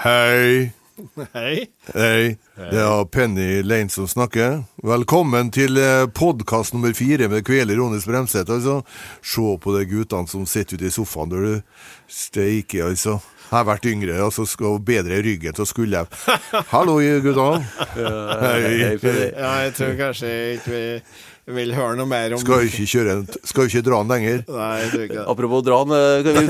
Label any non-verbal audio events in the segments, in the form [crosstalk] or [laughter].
Hei. Hei. Hei. Det er Penny Lane som snakker. Velkommen til podkast nummer fire med Kveler Rones Bremseth. Altså. Se på de guttene som sitter ute i sofaen når du steiker, altså. Jeg har vært yngre og altså, skal bedre i ryggen, så skulle jeg [laughs] Hallo, gutta. Hei. Ja, jeg tror kanskje ikke vi vil høre noe mer om Skal vi ikke kjøre en, Skal jo ikke dra den lenger? Nei, jeg tror ikke det. Apropos dra den eh, vi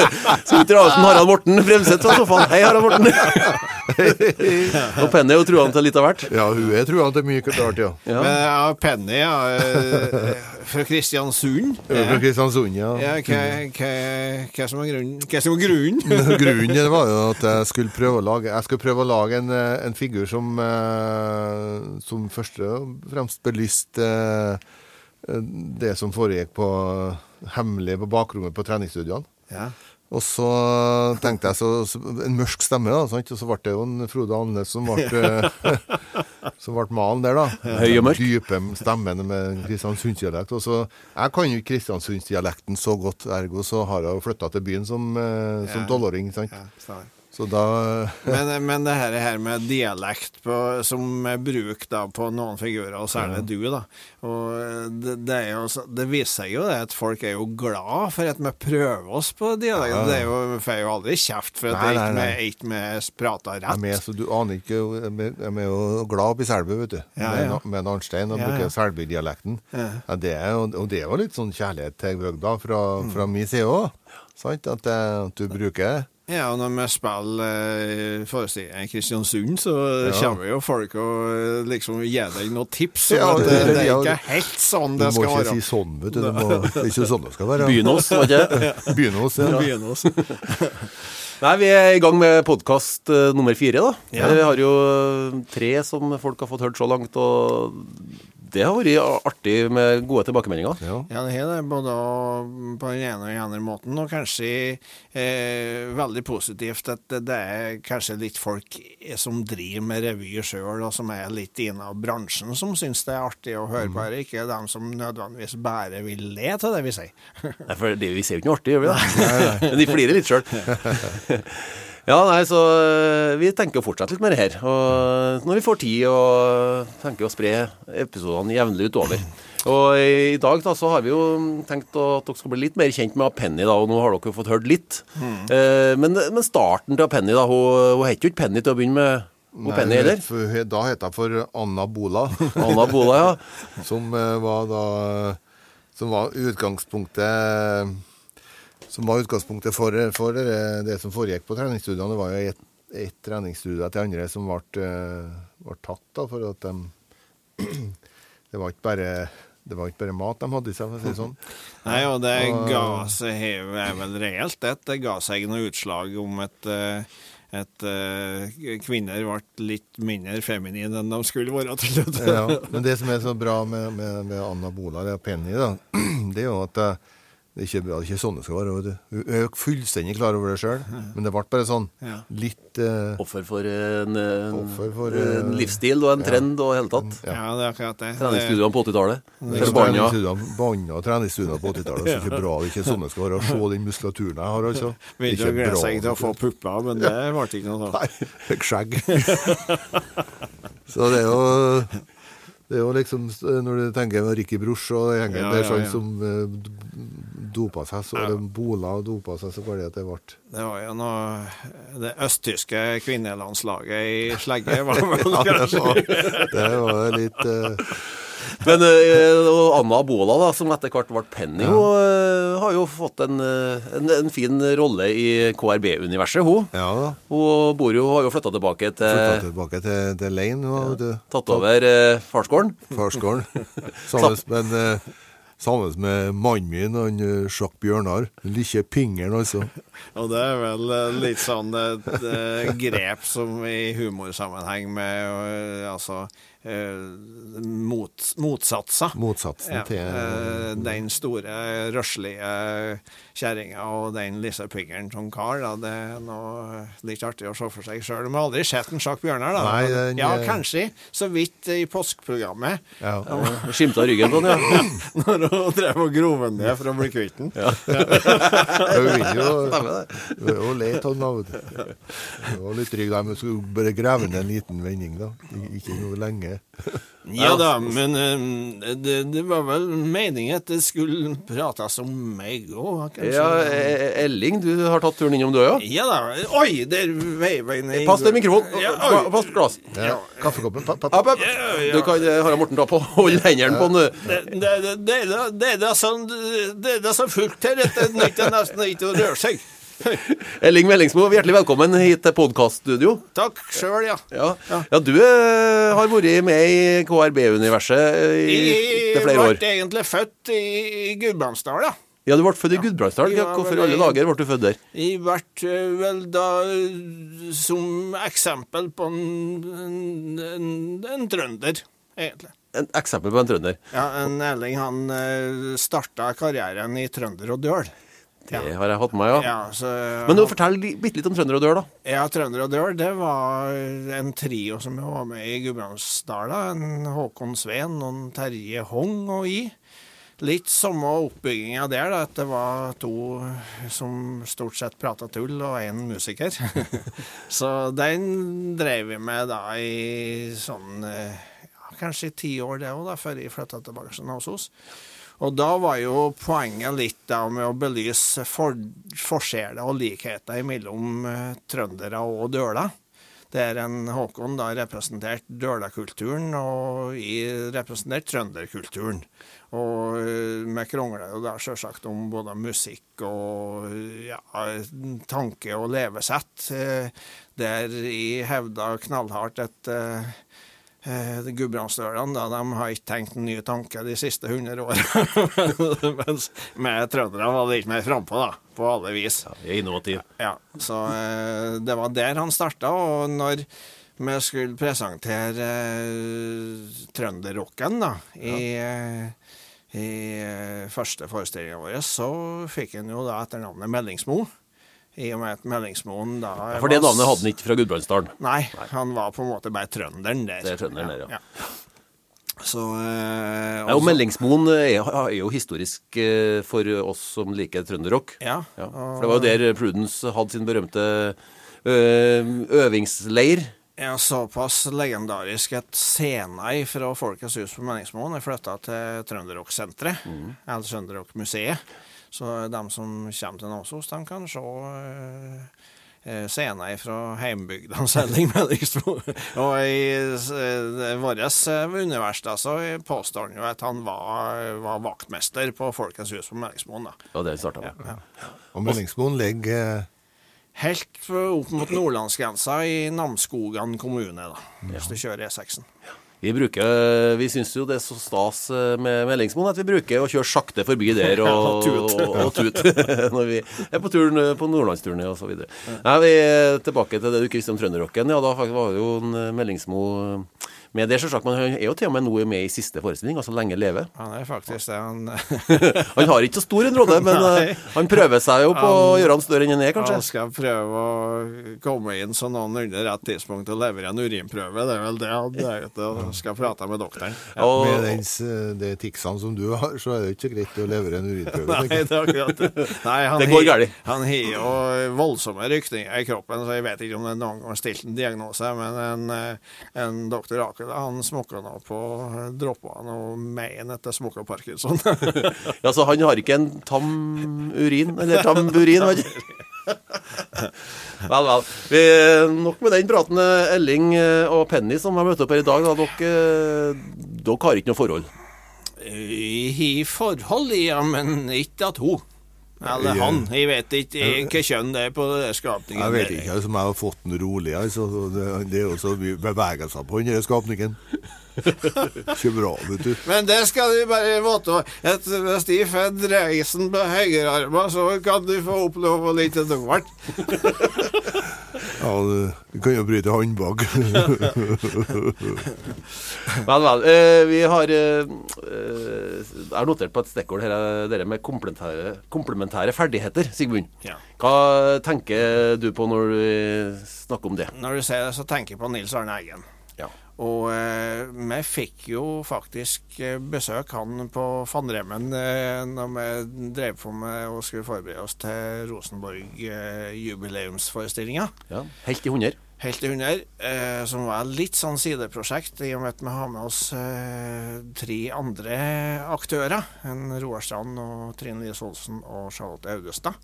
[laughs] Skal vi dra ut Harald Morten fremset fra sofaen? Hei, Harald Morten. [laughs] Og Penny er jo truende til litt av hvert. Ja, hun er tror til det mye klart, ja. Ja. Men ja, Penny, ja. eh, Fra Kristiansund. Er Fra Kristiansund, ja. Ja, hva, hva, hva som er grunnen? Hva som er grunnen? [laughs] Grunnen var jo at jeg skulle prøve å lage Jeg skulle prøve å lage en, eh, en figur som Som først og fremst belyste det som foregikk på hemmelig på bakrommet på treningsstudiene. Ja. Og så tenkte jeg så, så En mørk stemme, da. Sant? Og så ble det jo en Frode Andenes som ble [laughs] Som ble malen der, da. Høy og mørk. Dype stemmen med kristiansundsdialekt. Og så Jeg kan jo kristiansundsdialekten så godt, ergo så har jeg jo flytta til byen som eh, som tolvåring. sant? Ja. Så da [laughs] Men, men det her, her med dialekt på, som er bruk da på noen figurer, og særlig du, da. Og det, det, er jo, det viser seg jo det at folk er jo glad for at vi prøver oss på dialekt. Ja. Det er jo, vi får jo aldri kjeft for at Nei, det nei, ikke nei. ikke vi prater er rett. med, så du aner ikke Vi er med- med jo glad oppe i Selbu, vet du. Ja, med, ja. med en Arnstein og Ja, bruker ja. Selbu-dialekten. Ja. Ja, det er og det er jo litt sånn kjærlighet til bygda fra, Mm. fra min side òg. Sant? At, at du bruker Ja, og når vi spiller forestillingen forestillinger i Kristiansund, så Ja. kommer jo folk og eh, liksom gir deg noen tips. Ja, det, det- det er ja, ikke det- skal være. Du det må ikke være. si sånn, vet du. Det, må, [laughs] det er ikke sånn det skal være. Begynn oss, var det? [laughs] ikke? hos, ja. Begynne oss. [laughs] Nei, vi er i gang med podkast nummer fire, da. Ja. Vi har jo tre som folk har fått hørt så langt, og det har vært artig med gode tilbakemeldinger. Ja. Ja, det er det, både på den ene og den andre måten, og kanskje eh, veldig positivt at det, er kanskje litt folk som driver med revy sjøl, og som er litt inne av bransjen, som syns det er artig å høre på. Det er ikke dem som nødvendigvis bare vil le til det vi sier. Nei, for det, vi ser jo ikke noe artig, gjør vi det? [laughs] Men de flirer litt sjøl. [laughs] Ja, nei, så øh, vi tenker å fortsette litt med det her. Og når vi får tid, og tenker å spre episodene jevnlig utover. Og i dag da, så har vi jo tenkt at dere skal bli litt mer kjent med Penny, da, og nå har dere jo fått hørt litt. Eh, men, men starten til Penny, da, hun, hun het jo ikke Penny til å begynne med. Hun Penny eller? da het hun for Anna Bola, [laughs] Anna Bola, ja. som eh, var da Som var utgangspunktet Som var utgangspunktet for, for det, det som foregikk på treningsstudiene. Det var jo ett et treningsstudie etter andre som ble, eh, ble tatt, da, for at de [clears throat] Det var ikke bare det var ikke bare mat de hadde i seg, for å si det sånn. Nei, og det ga seg er vel reelt det. Det ga seg noe utslag om et et eh, kvinner ble litt mindre feminine enn de skulle være til det. Ja, men det som er så bra med, med, med Anna Bola er Penny, da, [clears throat] det er jo at eh, det er ikke, det er ikke sånn det skal være. vet du. Hun er jo fullstendig klar over det sjøl, men det ble bare sånn Ja. litt uh, Offer for en, en, Offer for, en eh, livsstil og en trend og i hele tatt. Ja. Ja, det er akkurat det. Treningsstudioene på 80-tallet. liksom Banna treningsstudioer på 80-tallet. Det er ikke bra, det er ikke sånn det skal være. Se den muskulaturen jeg har, altså. Er Begynte ikke å glede seg til å få pupper, men det ble ikke noe sånt. Nei, fikk skjegg. Så det er jo det er jo liksom Når du tenker på Ricky Bruch og gjengen Ja, der ja, sånn ja. som eh, dopa seg, så, eller Bola og dopa seg, så var det at det ble Det var jo noe Det østtyske kvinnelandslaget i slegge var [laughs] vel Ja, det var, det var litt uh... Men eh, og Anna Bola, da, som etter hvert ble Penny, hun eh, har jo fått en, en, en fin rolle i KRB-universet, hun. Ja da. Hun bor jo, har jo flytta tilbake Flytta til tilbake til, til Lane, og du, Tatt over eh, farsgården. farsgården. [laughs] Sammen med, sammen med mannen min, han Sjakk Jacques Bjørnar. Lille pingeren, altså. [laughs] Og det er vel eh, litt sånn et eh, grep som i humorsammenheng med eh, altså eh, mot, motsatser. Motsatsen Ja, til eh, den store, røslige kjerringa og den Lise Piggeren som kar, da, det er noe litt artig å se for seg sjøl. Du har aldri sett en Sjakk Bjørnar, da. Nei, den, ja, eh, kanskje, så vidt i påskeprogrammet, ja. Skimta ryggen på den, ja. [laughs] når hun drev og grov den ned for å bli kvitt den. [laughs] Hun vil jo jo da, vet du. Det var litt trygg der, men skulle bare grave ned en liten vending, da. Ikke noe lenge. [laughs] Ja da, men eh, det, det var vel meningen at det skulle prates om meg òg, kanskje? Ja, eh, Elling, du har tatt turen innom du òg, ja? Ja da. Oi, der veiv jeg ned. Pass til mikrofonen. Ja, Pass glass. Ja. Kaffekoppen pa, pa, Opp, opp. Ja, ja. Du kan, eh, Harald Morten, ta på holde hendene på den. du. Det, det, det, det, da- det er da sånn Det er da så fullt her at det nytter nesten ikke å røre seg. [laughs] Elling Meldingsmo, hjertelig velkommen hit til podkaststudio. Takk sjøl, ja. Ja. ja, du eh, har vært med i KRB-universet i til flere år. Jeg ble egentlig født i, i Gudbrandsdal, ja. Ja, du ble født i Gudbrandsdal. Ja, Ja, hvorfor i alle dager ble du født der? Jeg ble eh, vel da eh, som eksempel på en, en, en, en trønder, egentlig. En eksempel på en trønder. Ja, en Erling han uh, starta karrieren i Trønder og Døl. Det har jeg hatt med meg, ja. Ja, så, Men nå fortell bitte litt om Trønder og Dør, da. Ja, Trønder og Dør det var en trio som var med i Gudbrandsdala. En Håkon Sveen og en Terje Hong og i. Litt samme oppbygginga der, da, at det var to som stort sett prata tull, og én musiker. [laughs] Så den drev vi med da i sånn eh, ja, kanskje ti år, det òg, før jeg flytta tilbake hos Namsos. Og da var jo poenget litt da med å belyse for, forskjeller og likheter mellom eh, trøndere og døler. Der en Håkon da representerte dølakulturen, og jeg representerte trønderkulturen. Og eh, vi krongla jo da selvsagt om både musikk og ja, tanke og levesett. eh, Der jeg hevda knallhardt at eh, Eh, Gudbrandsdølene da, de har ikke tenkt en ny tanke de siste 100 årene. Mens med trøndere var litt mer frampå, da, på alle vis. Jeg er innovativ. Ja, så eh, det var der han starta, og når vi skulle presentere eh, trønderrocken da, i, ja. i i første forestillinga vår, så fikk han jo da etter navnet Meldingsmo. I og med at Meldingsmoen da Ja, for det navnet hadde han ikke fra Gudbrandsdalen. Nei, han var på en måte bare trønderen der. Det er trønderen der, ja. Så eh, Ja, og Meldingsmoen er, er jo historisk eh, for oss som liker trønderrock. Ja, Ja, for det var jo der Prudence hadde sin berømte ø, øvingsleir. Ja, såpass legendarisk at scenen fra Folkets hus på Meldingsmoen er flytta til Trønderrocksenteret, Mm. eller Trønderrockmuseet. Så de som kommer til Namsos, de kan se uh, scener fra heimbygda [laughs] Selling Mellingsmo. Og i uh, vårt univers da, så påstår han jo at han var, var vaktmester på Folkets hus på Meldingsmoen. Og det starta med. Ja. Og Meldingsmoen ligger eh, Helt opp mot nordlandsgrensa i Namsskogan kommune, da, hvis du kjører E E6-en. Vi bruker, vi syns jo det er så stas eh, med Meldingsmoen at vi bruker å kjøre sakte forbi der [laughs] og, tut. og, tut [laughs] [laughs] når vi er på turen på nordlandsturné videre. Nei, vi er tilbake til det du ikke visste om trønderrocken. Ja, da var var jo en eh, Meldingsmo med det, selvsagt. Men han er jo til og med nå med i siste forestilling, altså Lenge leve. Han er faktisk det. Han, [laughs] Han har ikke så stor en rolle, men [laughs] Nei. eh, han prøver seg jo på å gjøre han større enn han er, kanskje. han skal prøve å komme inn så noenlunde rett tidspunkt og levere en urinprøve. Det er vel det han er ute og skal prate med doktoren. Og- Med den, de ticsene som du har, så er det ikke greit å levere en urinprøve. Nei, det er akkurat det. Nei, han Det går galt. Han har jo voldsomme rykninger i kroppen, så jeg vet ikke om det noen gang har stilt en diagnose, men en, eh, en doktor Akela han nå på droppene og mein etter smukka parkinson. [laughs] [laughs] Ja, så han har ikke en tam urin, eller tamburin? [laughs] vel, vel. Vi, nok med den praten. Elling eh, og Penny som har møtt opp her i dag. Da. Dere, eh, dere har ikke noe forhold? I forhold, ja, men ikke at hun. Eller han. Jeg vet ikke hva kjønn det er på skapningen. Jeg vet ikke altså, om jeg har fått den rolig. Altså, det, det er jo så mye bevegelser på den skapningen. [laughs] Ikke bra, vet du. Men det skal du bare vite. Hvis de får dreisen på høyrearmen, så kan du få oppleve litt av hvert. [laughs] Ja, du kan jo bryte håndbak. [laughs] vel, vel. Eh, vi har eh, Jeg har notert på et stikkord her, dere med komplementære, komplementære ferdigheter, Sigmund. Ja. Hva tenker du på når du snakker om det? Når du sier det, så tenker jeg på Nils Arne Eggen. Og eh, vi fikk jo faktisk eh, besøk han på Fannremmen eh, når vi drev på med og skulle forberede oss til Rosenborg eh, ja. Helt i hundre. Helt i hundre, eh, som var litt sånn sideprosjekt, i og med at vi har med oss eh, tre andre aktører. En Roar Strand og Trine Lise Olsen og Charlotte Augustad.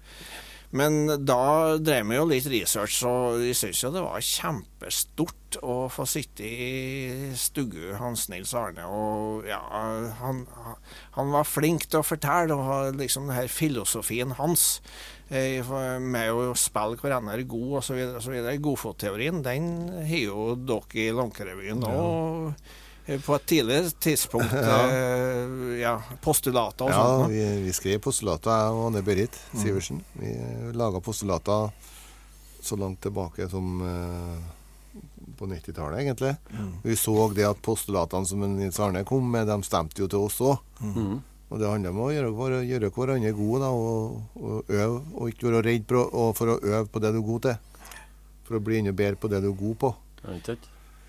Men da drev vi jo litt research, og jeg syns jo det var kjempestort å få sitte i stuggu Hans Nils Arne. Og ja, han, han var flink til å fortelle, og liksom den her filosofien hans eh, med å spille hverandre god osv. Godfotteorien, den har jo dere i Lånkerevyen òg. På et tidligere tidspunkt. [laughs] eh, ja, postulater og Ja, sånt. Ja, vi, vi skrev postulater, jeg og Anne-Berit Sivertsen. Vi laga postulater så langt tilbake som eh, på 90-tallet, egentlig. Vi så det at postulatene som Nils Arne kom med, de stemte jo til oss òg. Mhm. Og det handler om å gjøre, gjøre hverandre gode da, og, og øve, og ikke være redd for å, og for å øve på det du er god til. For å bli enda bedre på det du er god på. Ja, ikke sant?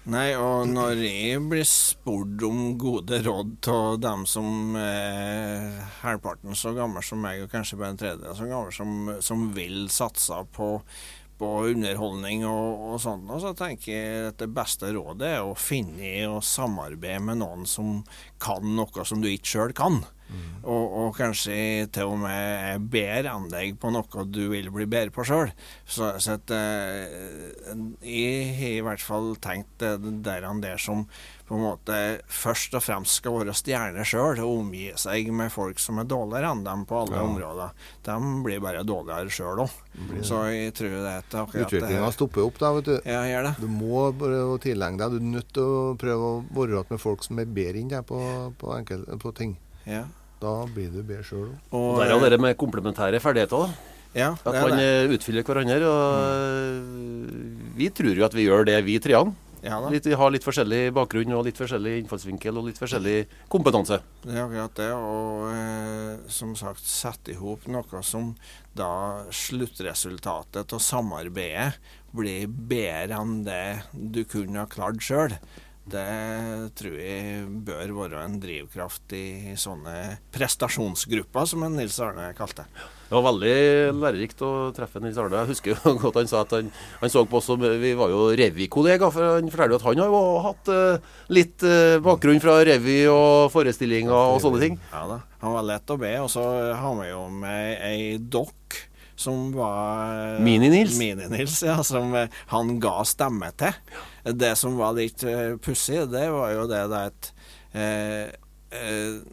Nei, og når jeg blir spurt om gode råd av dem som er halvparten så gammel som meg, og kanskje bare en tredjedel så gammel, som, som vil satse på, på underholdning og, og sånt, og så tenker jeg at det beste rådet er å finne og samarbeide med noen som kan noe som du ikke sjøl kan. Og, og kanskje til og med bedre anlegg på noe du vil bli bedre på sjøl. Så, så at, eh, jeg har i hvert fall tenkt det der han der som på en måte først og fremst skal være stjerne sjøl, og omgi seg med folk som er dårligere enn dem på alle Ja. områder. De blir bare dårligere sjøl òg. Så jeg tror det er akkurat Utviklinga stopper opp da, vet du. Ja, gjør det. Du må bare tilhenge deg. Du er nødt til å prøve å være med folk som er bedre enn deg på, på, enkel, på ting. Ja. Da blir du bedre sjøl òg. Og, Og der er dere med komplementære ferdigheter. da. ja, At man det. eh, utfyller hverandre. Og vi tror jo at vi gjør det, vi treene. Ja. Litt, vi har litt forskjellig bakgrunn og litt forskjellig innfallsvinkel og litt forskjellig kompetanse. Det er akkurat det. Og eh, som sagt sette i hop noe som da sluttresultatet av samarbeidet blir bedre enn det du kunne ha klart sjøl. Det tror jeg bør være en drivkraft i sånne prestasjonsgrupper, som en Nils Arne kalte det. Det var veldig lærerikt å treffe Nils Arne. Jeg husker jo [laughs] godt han sa at han, han så på oss som Vi var jo revykollegaer, for han forteller jo at han har jo hatt uh, litt uh, bakgrunn fra revy og forestillinger og sånne ting. Ja da. Han var lett å be. Og så har vi jo med ei dokk som var eh, Mini-Nils? Mini-Nils, ja. Som eh, han ga stemme til. Det som var litt uh, pussig, det var jo det at eh, eh,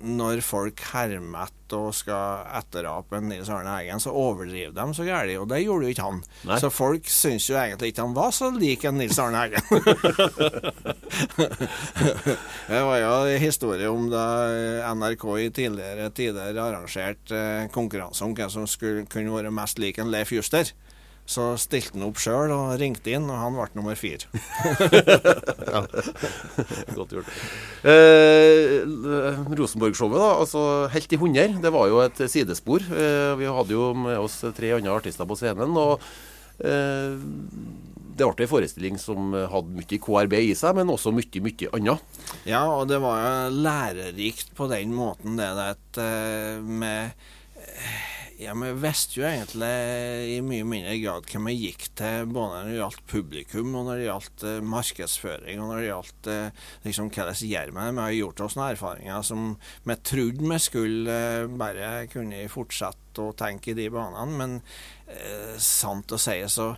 når folk hermer og skal etterape Nils Arne Eggen, så overdriver de så gærent, og det gjorde jo ikke han. Nei. Så folk syns jo egentlig ikke han var så lik en Nils Arne Eggen. [laughs] det var jo en historie om da NRK i tidligere tider arrangerte eh, konkurranse om hvem som skulle kunne være mest lik en Leif Juster. Så stilte han opp sjøl og ringte inn, og han ble nummer fire. [laughs] ja. Godt gjort. Eh, Rosenborg-showet, da. altså Helt i hundre. Det var jo et sidespor. Eh, vi hadde jo med oss tre andre artister på scenen. og eh, det ble en forestilling som hadde mye KRB i seg, men også mye, mye annet. Ja, og det var jo lærerikt på den måten, det der eh, med Ja, vi visste jo egentlig i mye mindre grad hva vi gikk til, både når det gjaldt publikum, og når det gjaldt uh, markedsføring, og når det gjaldt uh, liksom hva det gjør med det. Vi har gjort oss noen erfaringer som vi trodde vi skulle uh, bare kunne fortsette å tenke i de banene, men sant å si så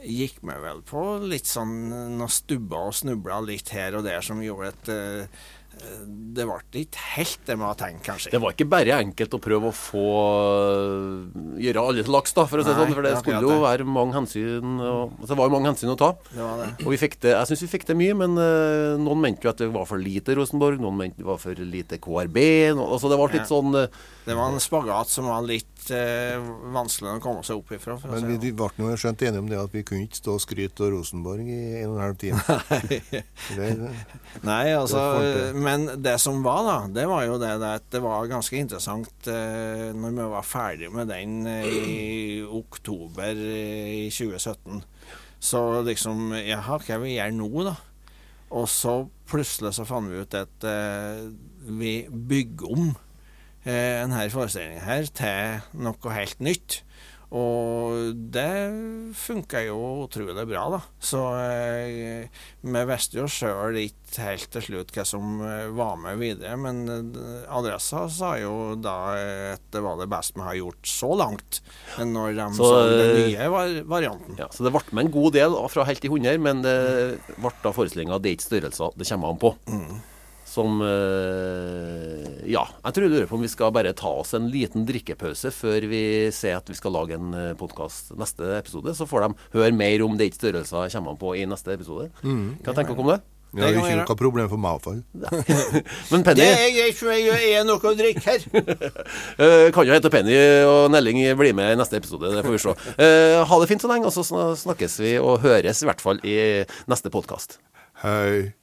gikk vi vel på litt sånn noen stubber og snubla litt her og der som gjorde et det ble ikke helt det man hadde tenkt, kanskje. Det var ikke bare enkelt å prøve å få gjøre alle til laks, da, for å si det sånn. For det det skulle jo være mange hensyn og, altså, Det var jo mange hensyn å ta. Det var det. Og vi fikk det, jeg syns vi fikk det mye, men uh, noen mente jo at det var for lite Rosenborg. Noen mente det var for lite KRB. No, altså det ble litt Ja. sånn uh, Det var en spagat som var litt uh, vanskelig å komme seg opp ifra. For å Men si vi, vi ble nå skjønt enige om det at vi kunne ikke stå og skryte av Rosenborg i en og en halv time. Det, Nei, altså, Det får det. Men det som var, da, det var jo det, at det var ganske interessant eh, når vi var ferdig med den eh, i oktober eh, i 2017. Så liksom Jaha, hva vi gjør nå, da? Og så plutselig så fant vi ut at eh, vi bygger om eh, denne forestillingen her til noe helt nytt. Og det funka jo utrolig bra, da. Så eh, vi visste jo sjøl ikke helt til slutt hva som eh, var med videre, men eh, Adressa sa jo da eh, at det var det beste vi har gjort så langt, når de Så, sa den nye var varianten. ja, Så det ble med en god del fra helt til 100, men det ble da forestillinga det er ikke størrelser det kommer an på. Som eh, Ja, jeg tror jeg lurer på om vi skal bare ta oss en liten drikkepause før vi ser at vi skal lage en podkast neste episode. Så får de høre mer om det ikke størrelser kommer på i neste episode. Hva tenker dere om det? Ja, Det er ikke noe problem for meg iallfall. [laughs] Men Penny Det er greit for meg, er noe å drikke her. [laughs] eh, kan jo hete Penny og Nelling blir med i neste episode. Det får vi se. Eh, ha det fint så lenge, og så snakkes vi og høres i hvert fall i neste podkast. Hei.